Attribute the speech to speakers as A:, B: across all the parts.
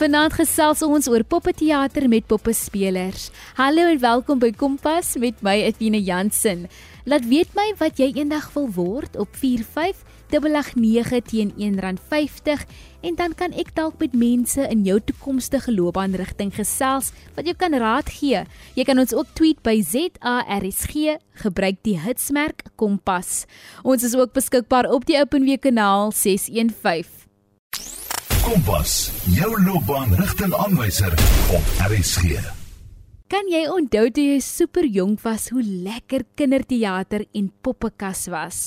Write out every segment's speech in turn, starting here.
A: Vanaand gesels ons oor poppeteater met poppespelers. Hallo en welkom by Kompas met my Etienne Jansen. Laat weet my wat jy eendag wil word op 4589 teen R1.50 en dan kan ek dalk met mense in jou toekomstige loopbaanrigting gesels wat jou kan raad gee. Jy kan ons ook tweet by ZARSG, gebruik die hitsmerk Kompas. Ons is ook beskikbaar op die OpenWe kanaal 615.
B: Kompas, jou loopbaanrigtingaanwyser op RSG.
A: Kan jy onthou toe jy super jonk was hoe lekker kinderteater en poppekas was?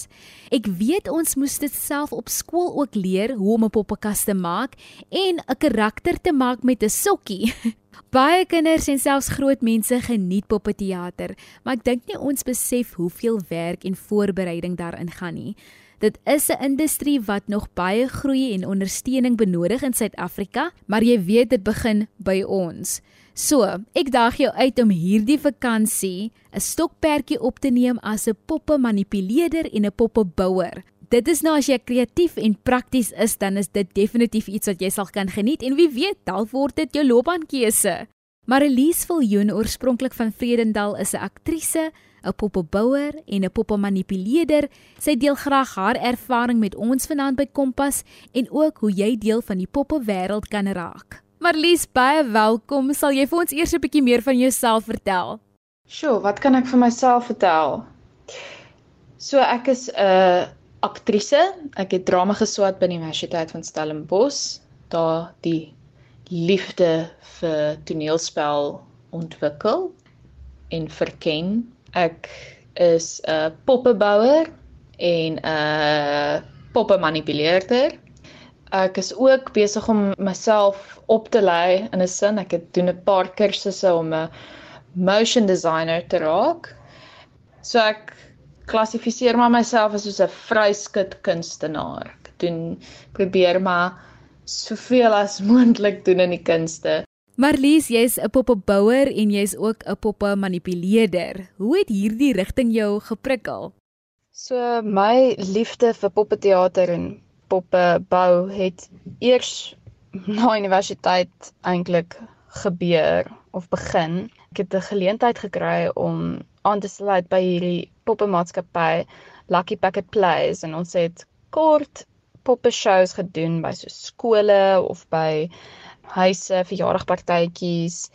A: Ek weet ons moes dit self op skool ook leer hoe om 'n poppekas te maak en 'n karakter te maak met 'n sokkie. Baie kinders en selfs groot mense geniet poppeteater, maar ek dink nie ons besef hoeveel werk en voorbereiding daarin gaan nie. Dit is 'n industrie wat nog baie groei en ondersteuning benodig in Suid-Afrika, maar jy weet dit begin by ons. So, ek daag jou uit om hierdie vakansie 'n stokperdjie op te neem as 'n poppe manipuleerder en 'n poppebouer. Dit is nou as jy kreatief en prakties is, dan is dit definitief iets wat jy sal kan geniet en wie weet, dalk word dit jou loopbaankeuse. Marilies Viljoen, oorspronklik van Vredendal, is 'n aktrise, 'n poppebouer en 'n poppemanipuleerder. Sy deel graag haar ervaring met ons vanaand by Kompas en ook hoe jy deel van die poppewêreld kan raak. Marlies, baie welkom. Sal jy vir ons eers 'n bietjie meer van jouself vertel?
C: Sjoe, wat kan ek vir myself vertel? So ek is 'n uh, aktrise. Ek het drama geswat by die Universiteit van Stellenbosch. Daar die liefde vir toneelspel ontwikkel en verken Ek is 'n poppebouer en 'n poppemanipuleerder. Ek is ook besig om myself op te lei in 'n sin. Ek het doen 'n paar kursusse om 'n motion designer te raak. So ek klassifiseer maar myself as soos 'n vryskut kunstenaar. Ek doen probeer maar soveel as moontlik doen in die kunste.
A: Marlies, jy's 'n poppebouer en jy's ook 'n poppe manipuleerder. Hoe het hierdie rigting jou geprikkel?
C: So my liefde vir poppeteater en poppebou het eers na universiteit eintlik gebeur of begin. Ek het 'n geleentheid gekry om aan te sluit by hierdie poppemaatskappy Lucky Packet Plays en ons het kort poppe shows gedoen by so skole of by huise, verjaardagpartytjies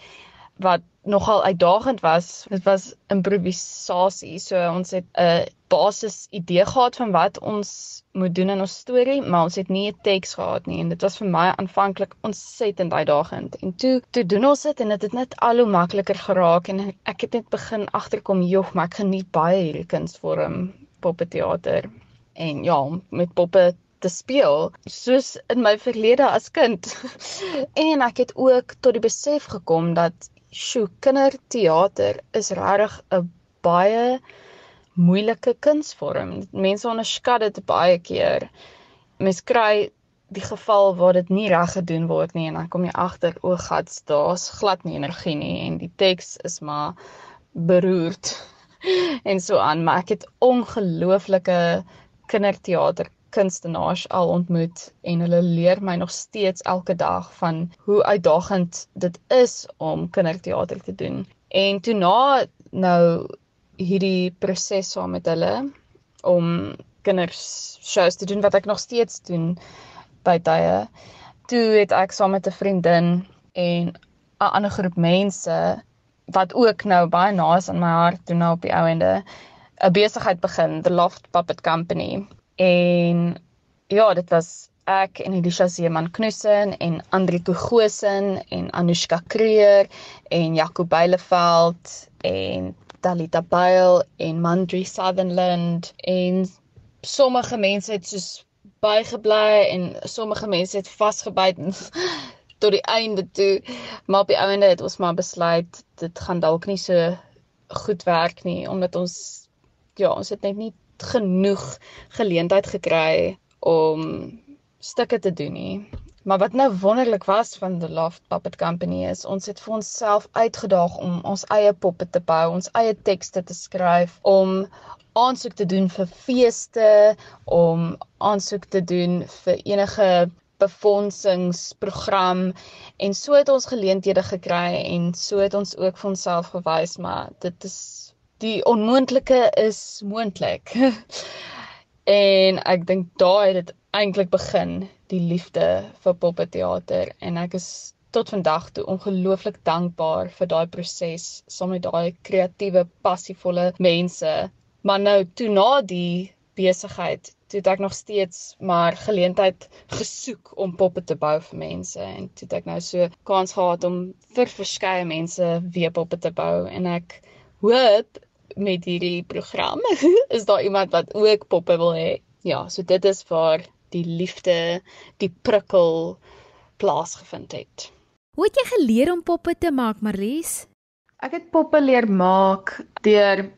C: wat nogal uitdagend was. Dit was improvisasie. So ons het 'n basis idee gehad van wat ons moet doen in ons storie, maar ons het nie 'n teks gehad nie en dit was vir my aanvanklik ontsettend uitdagend. En toe toe doen ons dit en dit het net al hoe makliker geraak en ek het net begin agterkom, joh, maar ek geniet baie hierdie kunsvorm, poppeteater. En ja, met poppe te speel soos in my verlede as kind. en ek het ook tot die besef gekom dat sjoe, kinderteater is regtig 'n baie moeilike kunsvorm. Mense onderskat dit baie keer. Mens kry die geval waar dit nie reg gedoen word nie en dan kom jy agter o, gats, daar's glad nie energie nie en die teks is maar beroerd en so aan, maar ek het ongelooflike kinderteater kunstenaars al ontmoet en hulle leer my nog steeds elke dag van hoe uitdagend dit is om kinderteater te doen. En toe na nou hierdie proses saam met hulle om kinders shows te doen wat ek nog steeds doen by tye, toe het ek saam met 'n vriendin en 'n ander groep mense wat ook nou baie na is aan my hart toe nou op die ou ende 'n besigheid begin, The Loft Puppet Company En ja, dit was ek en Elisha Zeeman Knussen en Andri Kogosen en Anushka Kreer en Jaco Beileveld en Talita Bail en Mandri Sutherland. En sommige mense het soos bygebly en sommige mense het vasgebyt tot die einde toe. Maar op die einde het ons maar besluit dit gaan dalk nie so goed werk nie omdat ons ja ons het net nie genoeg geleentheid gekry om stukke te doen nie. Maar wat nou wonderlik was van the Loft Puppet Company is ons het vir onsself uitgedaag om ons eie poppe te bou, ons eie tekste te skryf, om aansoek te doen vir feeste, om aansoek te doen vir enige befondsingsprogram en so het ons geleenthede gekry en so het ons ook vir onsself gewys maar dit is die onmoontlike is moontlik. en ek dink daai het dit eintlik begin, die liefde vir poppeteater en ek is tot vandag toe ongelooflik dankbaar vir daai proses saam met daai kreatiewe, passievolle mense. Maar nou toe na die besigheid toe ek nog steeds maar geleentheid gesoek om poppe te bou vir mense en toe ek nou so kans gehad om vir verskeie mense weer poppe te bou en ek hoop met hierdie program is daar iemand wat ook poppe wil hê. Ja, so dit is waar die liefde, die prikkel plaasgevind het.
A: Hoe het jy geleer om poppe te maak, Marlies?
C: Ek het poppe leer maak deur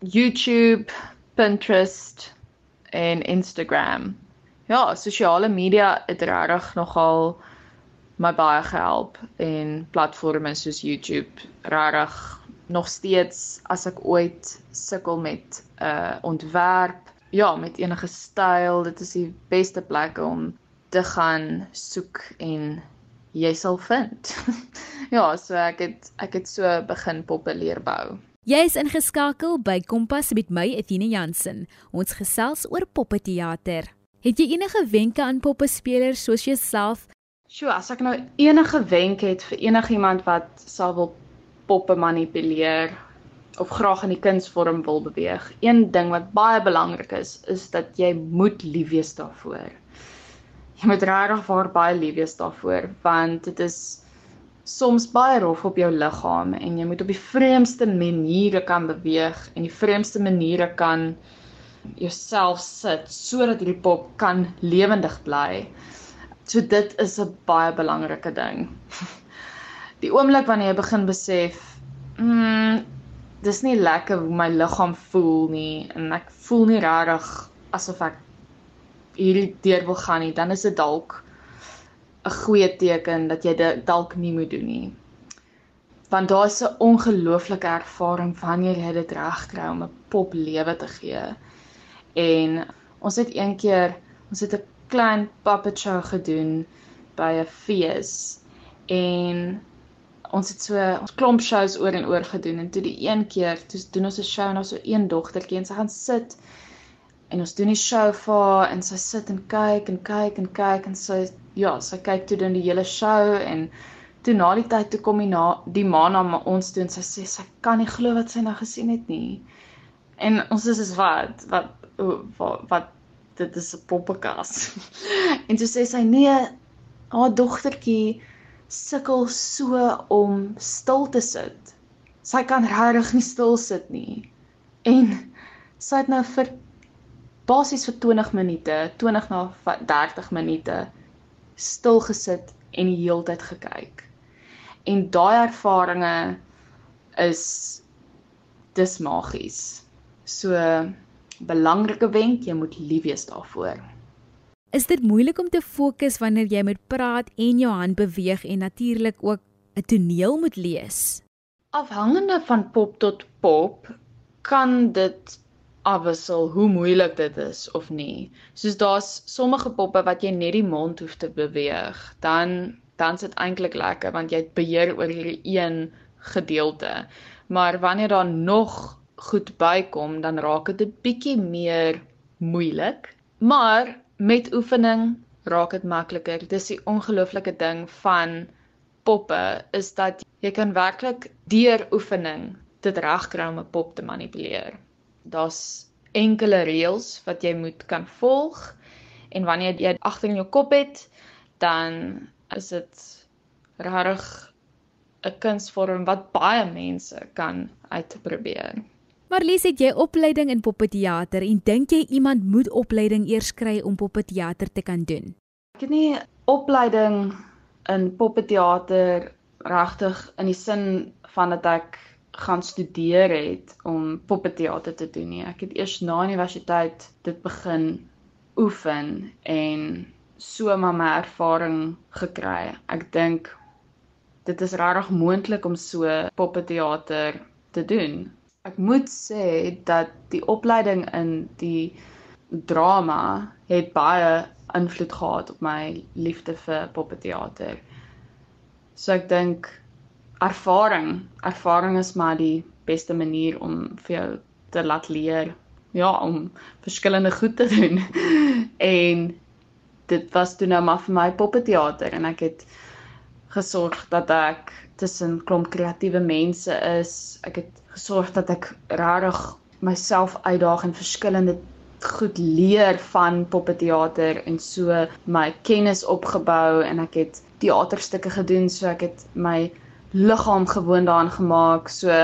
C: YouTube, Pinterest en Instagram. Ja, sosiale media het regtig nogal my baie gehelp en platforms soos YouTube regtig nog steeds as ek ooit sukkel met 'n uh, ontwerp, ja, met enige styl, dit is die beste plek om te gaan soek en jy sal vind. ja, so ek het ek het so begin poppe leer bou.
A: Jy is ingeskakel by Kompas met my Etienne Jansen. Ons gesels oor poppeteater. Het jy enige wenke aan poppespelers soos jouself?
C: Sjoe, as ek nou enige wenk het vir enigiemand wat sal wil poppe manipuleer of graag in die kunsvorm wil beweeg, een ding wat baie belangrik is, is dat jy moet lief wees daarvoor. Jy moet regtig vir baie lief wees daarvoor want dit is soms baie rof op jou liggaam en jy moet op die vreemdste maniere kan beweeg en die vreemdste maniere kan jouself sit sodat hierdie pop kan lewendig bly. So dit is 'n baie belangrike ding. Die oomblik wanneer jy begin besef, mm, dis nie lekker hoe my liggaam voel nie en ek voel nie regtig asof ek hierdie deur wil gaan nie, dan is dit dalk 'n goeie teken dat jy dit dalk nie moet doen nie. Want daar's 'n ongelooflike ervaring wanneer jy dit regkry om 'n pop lewe te gee. En ons het een keer, ons het 'n klein puppet show gedoen by 'n fees en ons het so ons klomp shows oor en oor gedoen en toe die een keer, toe doen ons 'n show en ons so een dogtertjie en sy gaan sit en ons doen die show vir haar en sy sit en kyk en kyk en kyk en sy ja, sy kyk toe dan die hele show en toe na die tyd toe kom die na die ma na ons toe en sy sê sy kan nie glo wat sy nou gesien het nie. En ons is is wat wat wat, wat dit is 'n poppekas. en toe sê sy nee, haar dogtertjie sukkel so om stil te sit. Sy kan regtig nie stil sit nie. En sy het nou vir basies vir 20 minute, 20 na 30 minute stil gesit en die heeltyd gekyk. En daai ervarings is dis magies. So belangrike wenk, jy moet lief wees daarvoor.
A: Is dit moeilik om te fokus wanneer jy moet praat en jou hand beweeg en natuurlik ook 'n toneel moet lees?
C: Afhangende van pop tot pop kan dit afwissel hoe moeilik dit is of nie. Soos daar's sommige poppe wat jy net die mond hoef te beweeg, dan dan is dit eintlik lekker want jy het beheer oor hierdie een gedeelte. Maar wanneer daar nog goed bykom, dan raak dit 'n bietjie meer moeilik. Maar met oefening raak dit makliker. Dis die ongelooflike ding van poppe is dat jy kan werklik deur oefening dit regkry om 'n pop te manipuleer daar's enkele reëls wat jy moet kan volg en wanneer jy agter in jou kop het, dan is dit regtig 'n kunsvorm wat baie mense kan uitprobeer.
A: Marlies, het jy opleiding in poppeteater en dink jy iemand moet opleiding eers kry om poppeteater te kan doen?
C: Ek het nie opleiding in poppeteater regtig in die sin van dat ek gaan studeer het om poppeteater te doen nie. Ek het eers na universiteit dit begin oefen en so maar my ervaring gekry. Ek dink dit is regtig moontlik om so poppeteater te doen. Ek moet sê dat die opleiding in die drama het baie invloed gehad op my liefde vir poppeteater. So ek dink ervaring, ervaring is maar die beste manier om vir jou te laat leer, ja, om verskillende goed te doen. en dit was toe nou maar vir my poppeteater en ek het gesorg dat ek tussen klomp kreatiewe mense is. Ek het gesorg dat ek regtig myself uitdaag in verskillende goed leer van poppeteater en so my kennis opgebou en ek het teaterstukke gedoen so ek het my liggaam gewoond daaraan gemaak so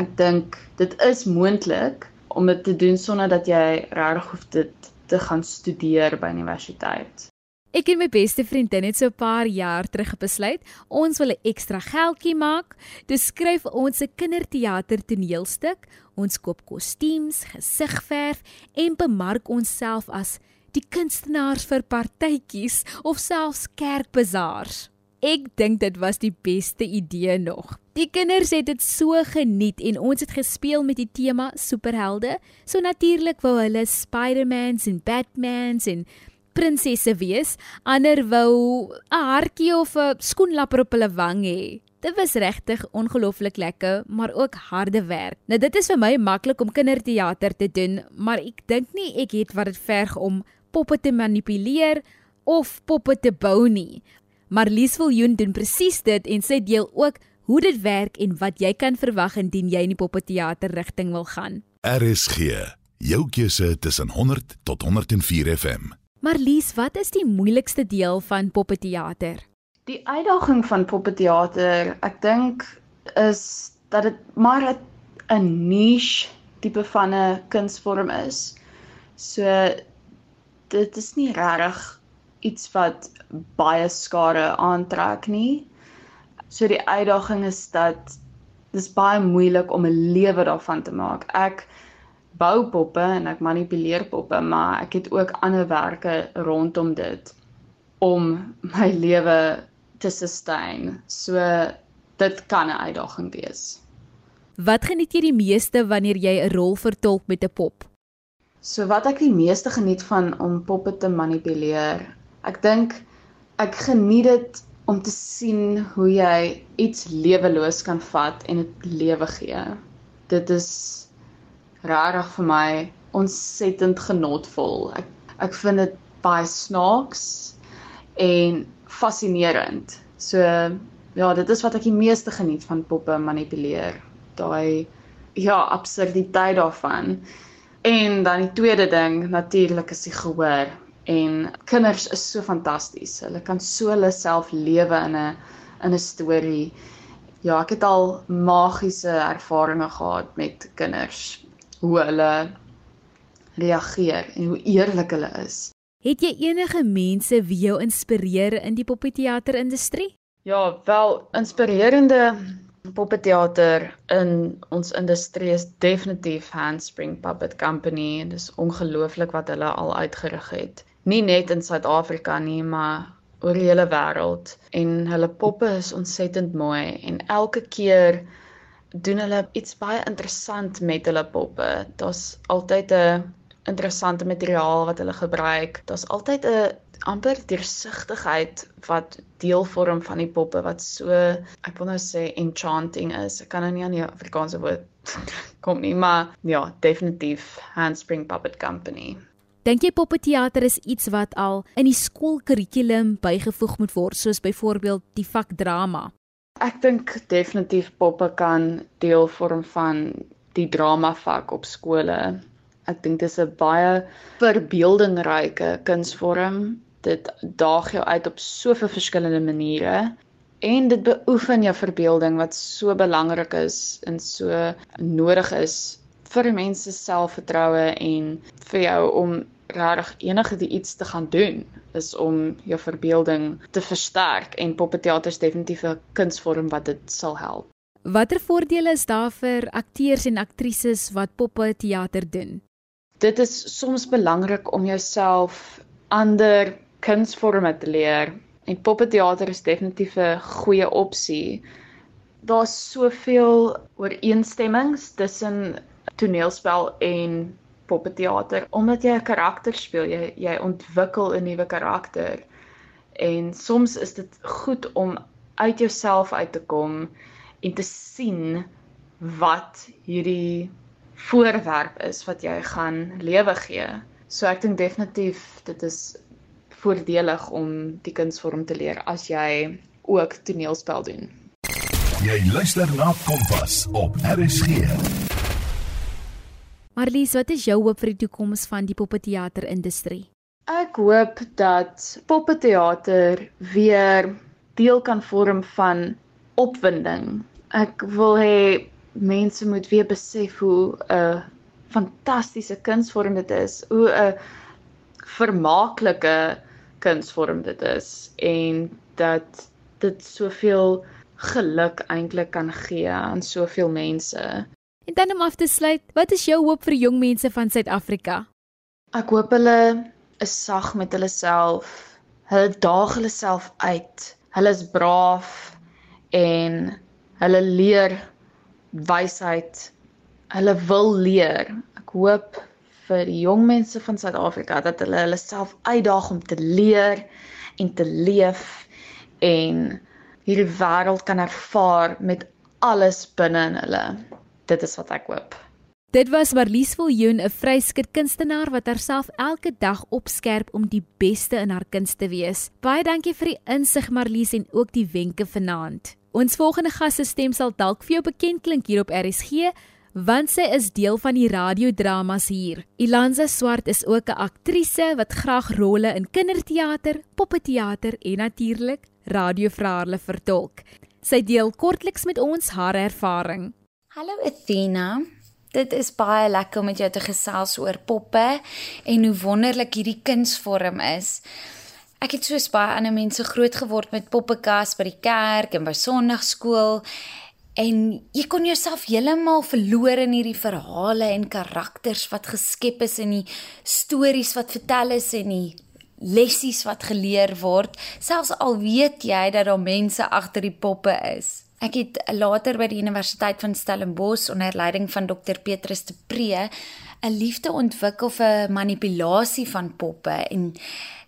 C: ek dink dit is moontlik om dit te doen sonder dat jy regtig hoef dit te gaan studeer by universiteit
A: Ek en my beste vriendin het so 'n paar jaar terug besluit ons wil 'n ekstra geldjie maak. Dis skryf ons 'n kinderteater toneelstuk. Ons koop kostuums, gesigverf en bemark onsself as die kunstenaars vir partytjies of selfs kerkbazaars. Ek dink dit was die beste idee nog. Die kinders het dit so geniet en ons het gespeel met die tema superhelde. So natuurlik wou hulle Spider-Mans en Batmans en prinsesse wees, ander wou 'n hartjie of 'n skoenlapper op hulle wang hê. Dit was regtig ongelooflik lekker, maar ook harde werk. Nou dit is vir my maklik om kinderteater te doen, maar ek dink nie ek het wat dit verg om poppe te manipuleer of poppe te bou nie. Maar Lies Viljoen doen presies dit en sy deel ook hoe dit werk en wat jy kan verwag indien jy in die poppeteater rigting wil gaan.
B: RSG, jou keuse tussen 100 tot 104 FM.
A: Maar Lies, wat is die moeilikste deel van poppeteater?
C: Die uitdaging van poppeteater, ek dink is dat dit maar 'n niche tipe van 'n kunsvorm is. So dit is nie regtig iets wat baie skare aantrek nie. So die uitdaging is dat dis baie moeilik om 'n lewe daarvan te maak. Ek bou poppe en ek manipuleer poppe, maar ek het ook ander werke rondom dit om my lewe te sustain. So dit kan 'n uitdaging wees.
A: Wat geniet jy die meeste wanneer jy 'n rol vertolk met 'n pop?
C: So wat ek die meeste geniet van om poppe te manipuleer. Ek dink ek geniet dit om te sien hoe jy iets leweloos kan vat en dit lewe gee. Dit is regtig vir my ontsettend genotvol. Ek ek vind dit baie snaaks en fascinerend. So ja, dit is wat ek die meeste geniet van poppe manipuleer. Daai ja, absurditeit daarvan. En dan die tweede ding natuurlik is die gehoor. En kinders is so fantasties. Hulle kan so hulle self lewe in 'n in 'n storie. Ja, ek het al magiese ervarings gehad met kinders hoe hulle reageer en hoe eerlik hulle is.
A: Het jy enige mense wie jou inspireer in die poppeteater industrie?
C: Ja, wel inspirerende poppeteater in ons industrie is definitief Handspring Puppet Company en dis ongelooflik wat hulle al uitgerig het. Nie net in Suid-Afrika nie, maar oor die hele wêreld en hulle poppe is ontsettend mooi en elke keer doen hulle iets baie interessant met hulle poppe. Daar's altyd 'n interessante materiaal wat hulle gebruik. Daar's altyd 'n amper deursigtigheid wat deel vorm van die poppe wat so ek wil nou sê enchanting is. Ek kan nou nie aan die Afrikaanse woord kom nie, maar ja, definitief Handspring Puppet Company.
A: Dink jy poppeteater is iets wat al in die skoolkurrikulum bygevoeg moet word soos byvoorbeeld die vak drama?
C: Ek dink definitief poppe kan deel vorm van die drama vak op skole. Ek dink dit is 'n baie verbeeldingryke kunsvorm. Dit daag jou uit op soveel verskillende maniere en dit beoefen jou verbeelding wat so belangrik is en so nodig is vir mense se selfvertroue en vir jou om regtig enige iets te gaan doen is om jou verbeelding te versterk en poppeteater is definitief 'n kunsvorm wat dit sal help.
A: Watter voordele is daar vir akteurs en aktrises wat poppeteater doen?
C: Dit is soms belangrik om jouself ander kunsvorme te leer en poppeteater is definitief 'n goeie opsie. Daar's soveel ooreenstemmings tussen toneelspel en poppeteater omdat jy 'n karakter speel, jy jy ontwikkel 'n nuwe karakter. En soms is dit goed om uit jouself uit te kom en te sien wat hierdie voorwerp is wat jy gaan lewe gee. So ek dink definitief dit is voordelig om die kunsvorm te leer as jy ook toneelspel doen.
B: Jy luister na Kompas op RSG.
A: Marlies, wat is jou hoop vir die toekoms van die poppeteaterindustrie?
C: Ek hoop dat poppeteater weer deel kan vorm van opwinding. Ek wil hê mense moet weer besef hoe 'n fantastiese kunsvorm dit is, hoe 'n vermaaklike kunsvorm dit is en dat dit soveel geluk eintlik kan gee aan soveel mense.
A: En dan om af te sluit, wat is jou hoop vir jong mense van Suid-Afrika?
C: Ek hoop hulle is sag met hulle self. Hulle daag hulle self uit. Hulle is braaf en hulle leer wysheid. Hulle wil leer. Ek hoop vir jong mense van Suid-Afrika dat hulle hulle self uitdaag om te leer en te leef en hierdie wêreld kan ervaar met alles binne in hulle dit is wat ek hoop.
A: Dit was Marlies Viljoen, 'n vryskut kunstenaar wat haarself elke dag opskerp om die beste in haar kuns te wees. Baie dankie vir die insig Marlies en ook die wenke vanaand. Ons volgende gas se stem sal dalk vir jou bekend klink hier op RSG, want sy is deel van die radiodramas hier. Ilanza Swart is ook 'n aktrise wat graag rolle in kinderteater, poppeteater en natuurlik radioverhale vertolk. Sy deel kortliks met ons haar ervaring.
D: Hallo Athena. Dit is baie lekker om met jou te gesels oor poppe en hoe wonderlik hierdie kunsvorm is. Ek het soos baie ander mense groot geword met poppekas by die kerk en by Sondagskool en jy kon jouself heeltemal verloor in hierdie verhale en karakters wat geskep is in die stories wat vertel is en die lessies wat geleer word, selfs al weet jy dat daar mense agter die poppe is. Ek het later by die Universiteit van Stellenbosch onder leiding van Dr Petrus de Pre 'n liefde ontwikkel vir manipulasie van poppe en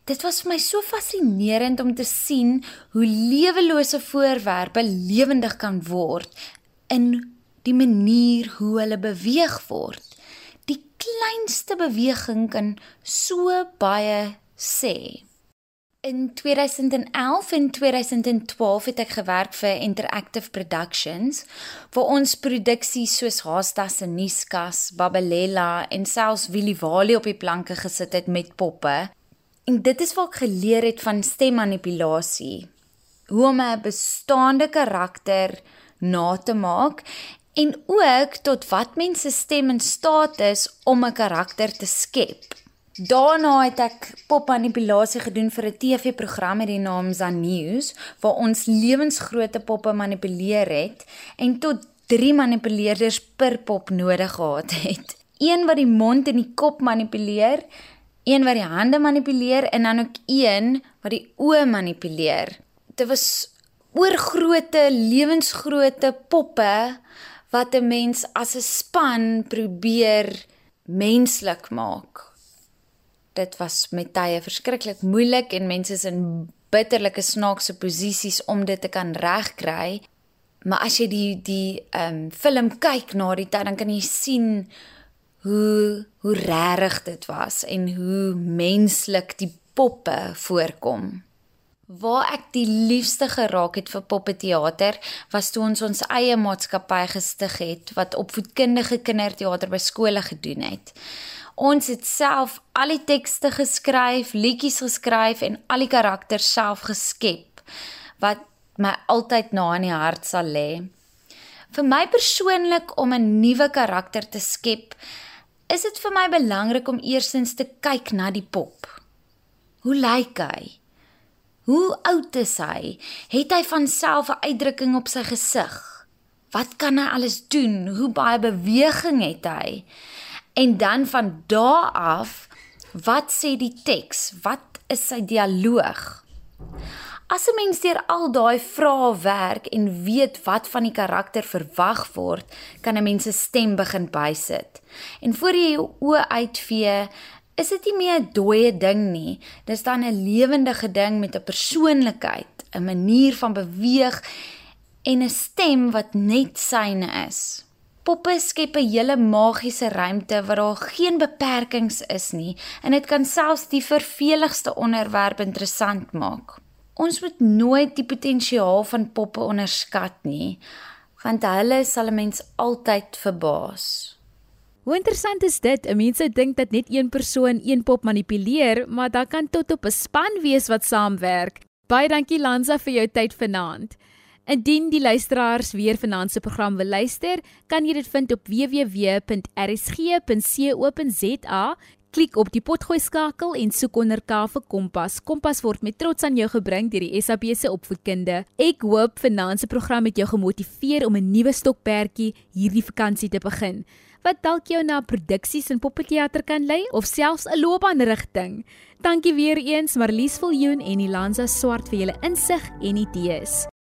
D: dit was vir my so fascinerend om te sien hoe lewelose voorwerpe lewendig kan word in die manier hoe hulle beweeg word. Die kleinste beweging kan so baie sê. In 2011 en 2012 het ek gewerk vir Interactive Productions waar ons produksies soos Haastas en Niskas, Babelela en selfs Willie Wali op die planke gesit het met poppe. En dit is wat ek geleer het van stemmanipulasie. Hoe om 'n bestaande karakter na te maak en ook tot wat mense stem in staat is om 'n karakter te skep. Daarna het ek popmanipulasie gedoen vir 'n TV-program met die naam Zan News waar ons lewensgrootte poppe manipuleer het en tot 3 manipuleerders per pop nodig gehad het. Een wat die mond en die kop manipuleer, een wat die hande manipuleer en dan ook een wat die oë manipuleer. Dit was oorgrootte lewensgrootte poppe wat 'n mens as 'n span probeer menslik maak dit was met tye verskriklik moeilik en mense is in bitterlike snaakse posisies om dit te kan regkry. Maar as jy die die ehm um, film kyk na die tyd dan kan jy sien hoe hoe regtig dit was en hoe menslik die poppe voorkom. Waar ek die liefste geraak het vir poppeteater was toe ons ons eie maatskappy gestig het wat opvoedkundige kinderteater by skole gedoen het. Ons het self al die tekste geskryf, liedjies geskryf en al die karakters self geskep wat my altyd na in die hart sal lê. Vir my persoonlik om 'n nuwe karakter te skep, is dit vir my belangrik om eersins te kyk na die pop. Hoe lyk hy? Hoe oud is hy? Het hy van self 'n uitdrukking op sy gesig? Wat kan hy alles doen? Hoe baie beweging het hy? En dan van daar af, wat sê die teks? Wat is sy dialoog? As 'n mens deur al daai vrae werk en weet wat van die karakter verwag word, kan 'n mens se stem begin bysit. En voor jy jou oë uitvee, is dit nie meer 'n dooie ding nie. Dis dan 'n lewendige ding met 'n persoonlikheid, 'n manier van beweeg en 'n stem wat net syne is. Poppe skep 'n hele magiese ruimte waar daar geen beperkings is nie en dit kan selfs die verveligste onderwerp interessant maak. Ons moet nooit die potensiaal van poppe onderskat nie, want hulle sal 'n mens altyd verbaas.
A: Hoe interessant is dit? Mense dink dat net een persoon een pop manipuleer, maar daar kan tot op 'n span wees wat saamwerk. Baie dankie Lanza vir jou tyd vanaand. Indien die luisteraars weer vanaand se program wil luister, kan jy dit vind op www.rsg.co.za. Klik op die potgooi skakel en soek onder K vir Kompas. Kompas word met trots aan jou gebring deur die SABC opvoedkunde. Ek hoop vanaand se program het jou gemotiveer om 'n nuwe stokperdjie hierdie vakansie te begin wat dalk jou na produksies in poppeteater kan lei of selfs 'n loopbaanrigting. Dankie weer eens Marlies Viljoen en Ilanza Swart vir julle insig en idees.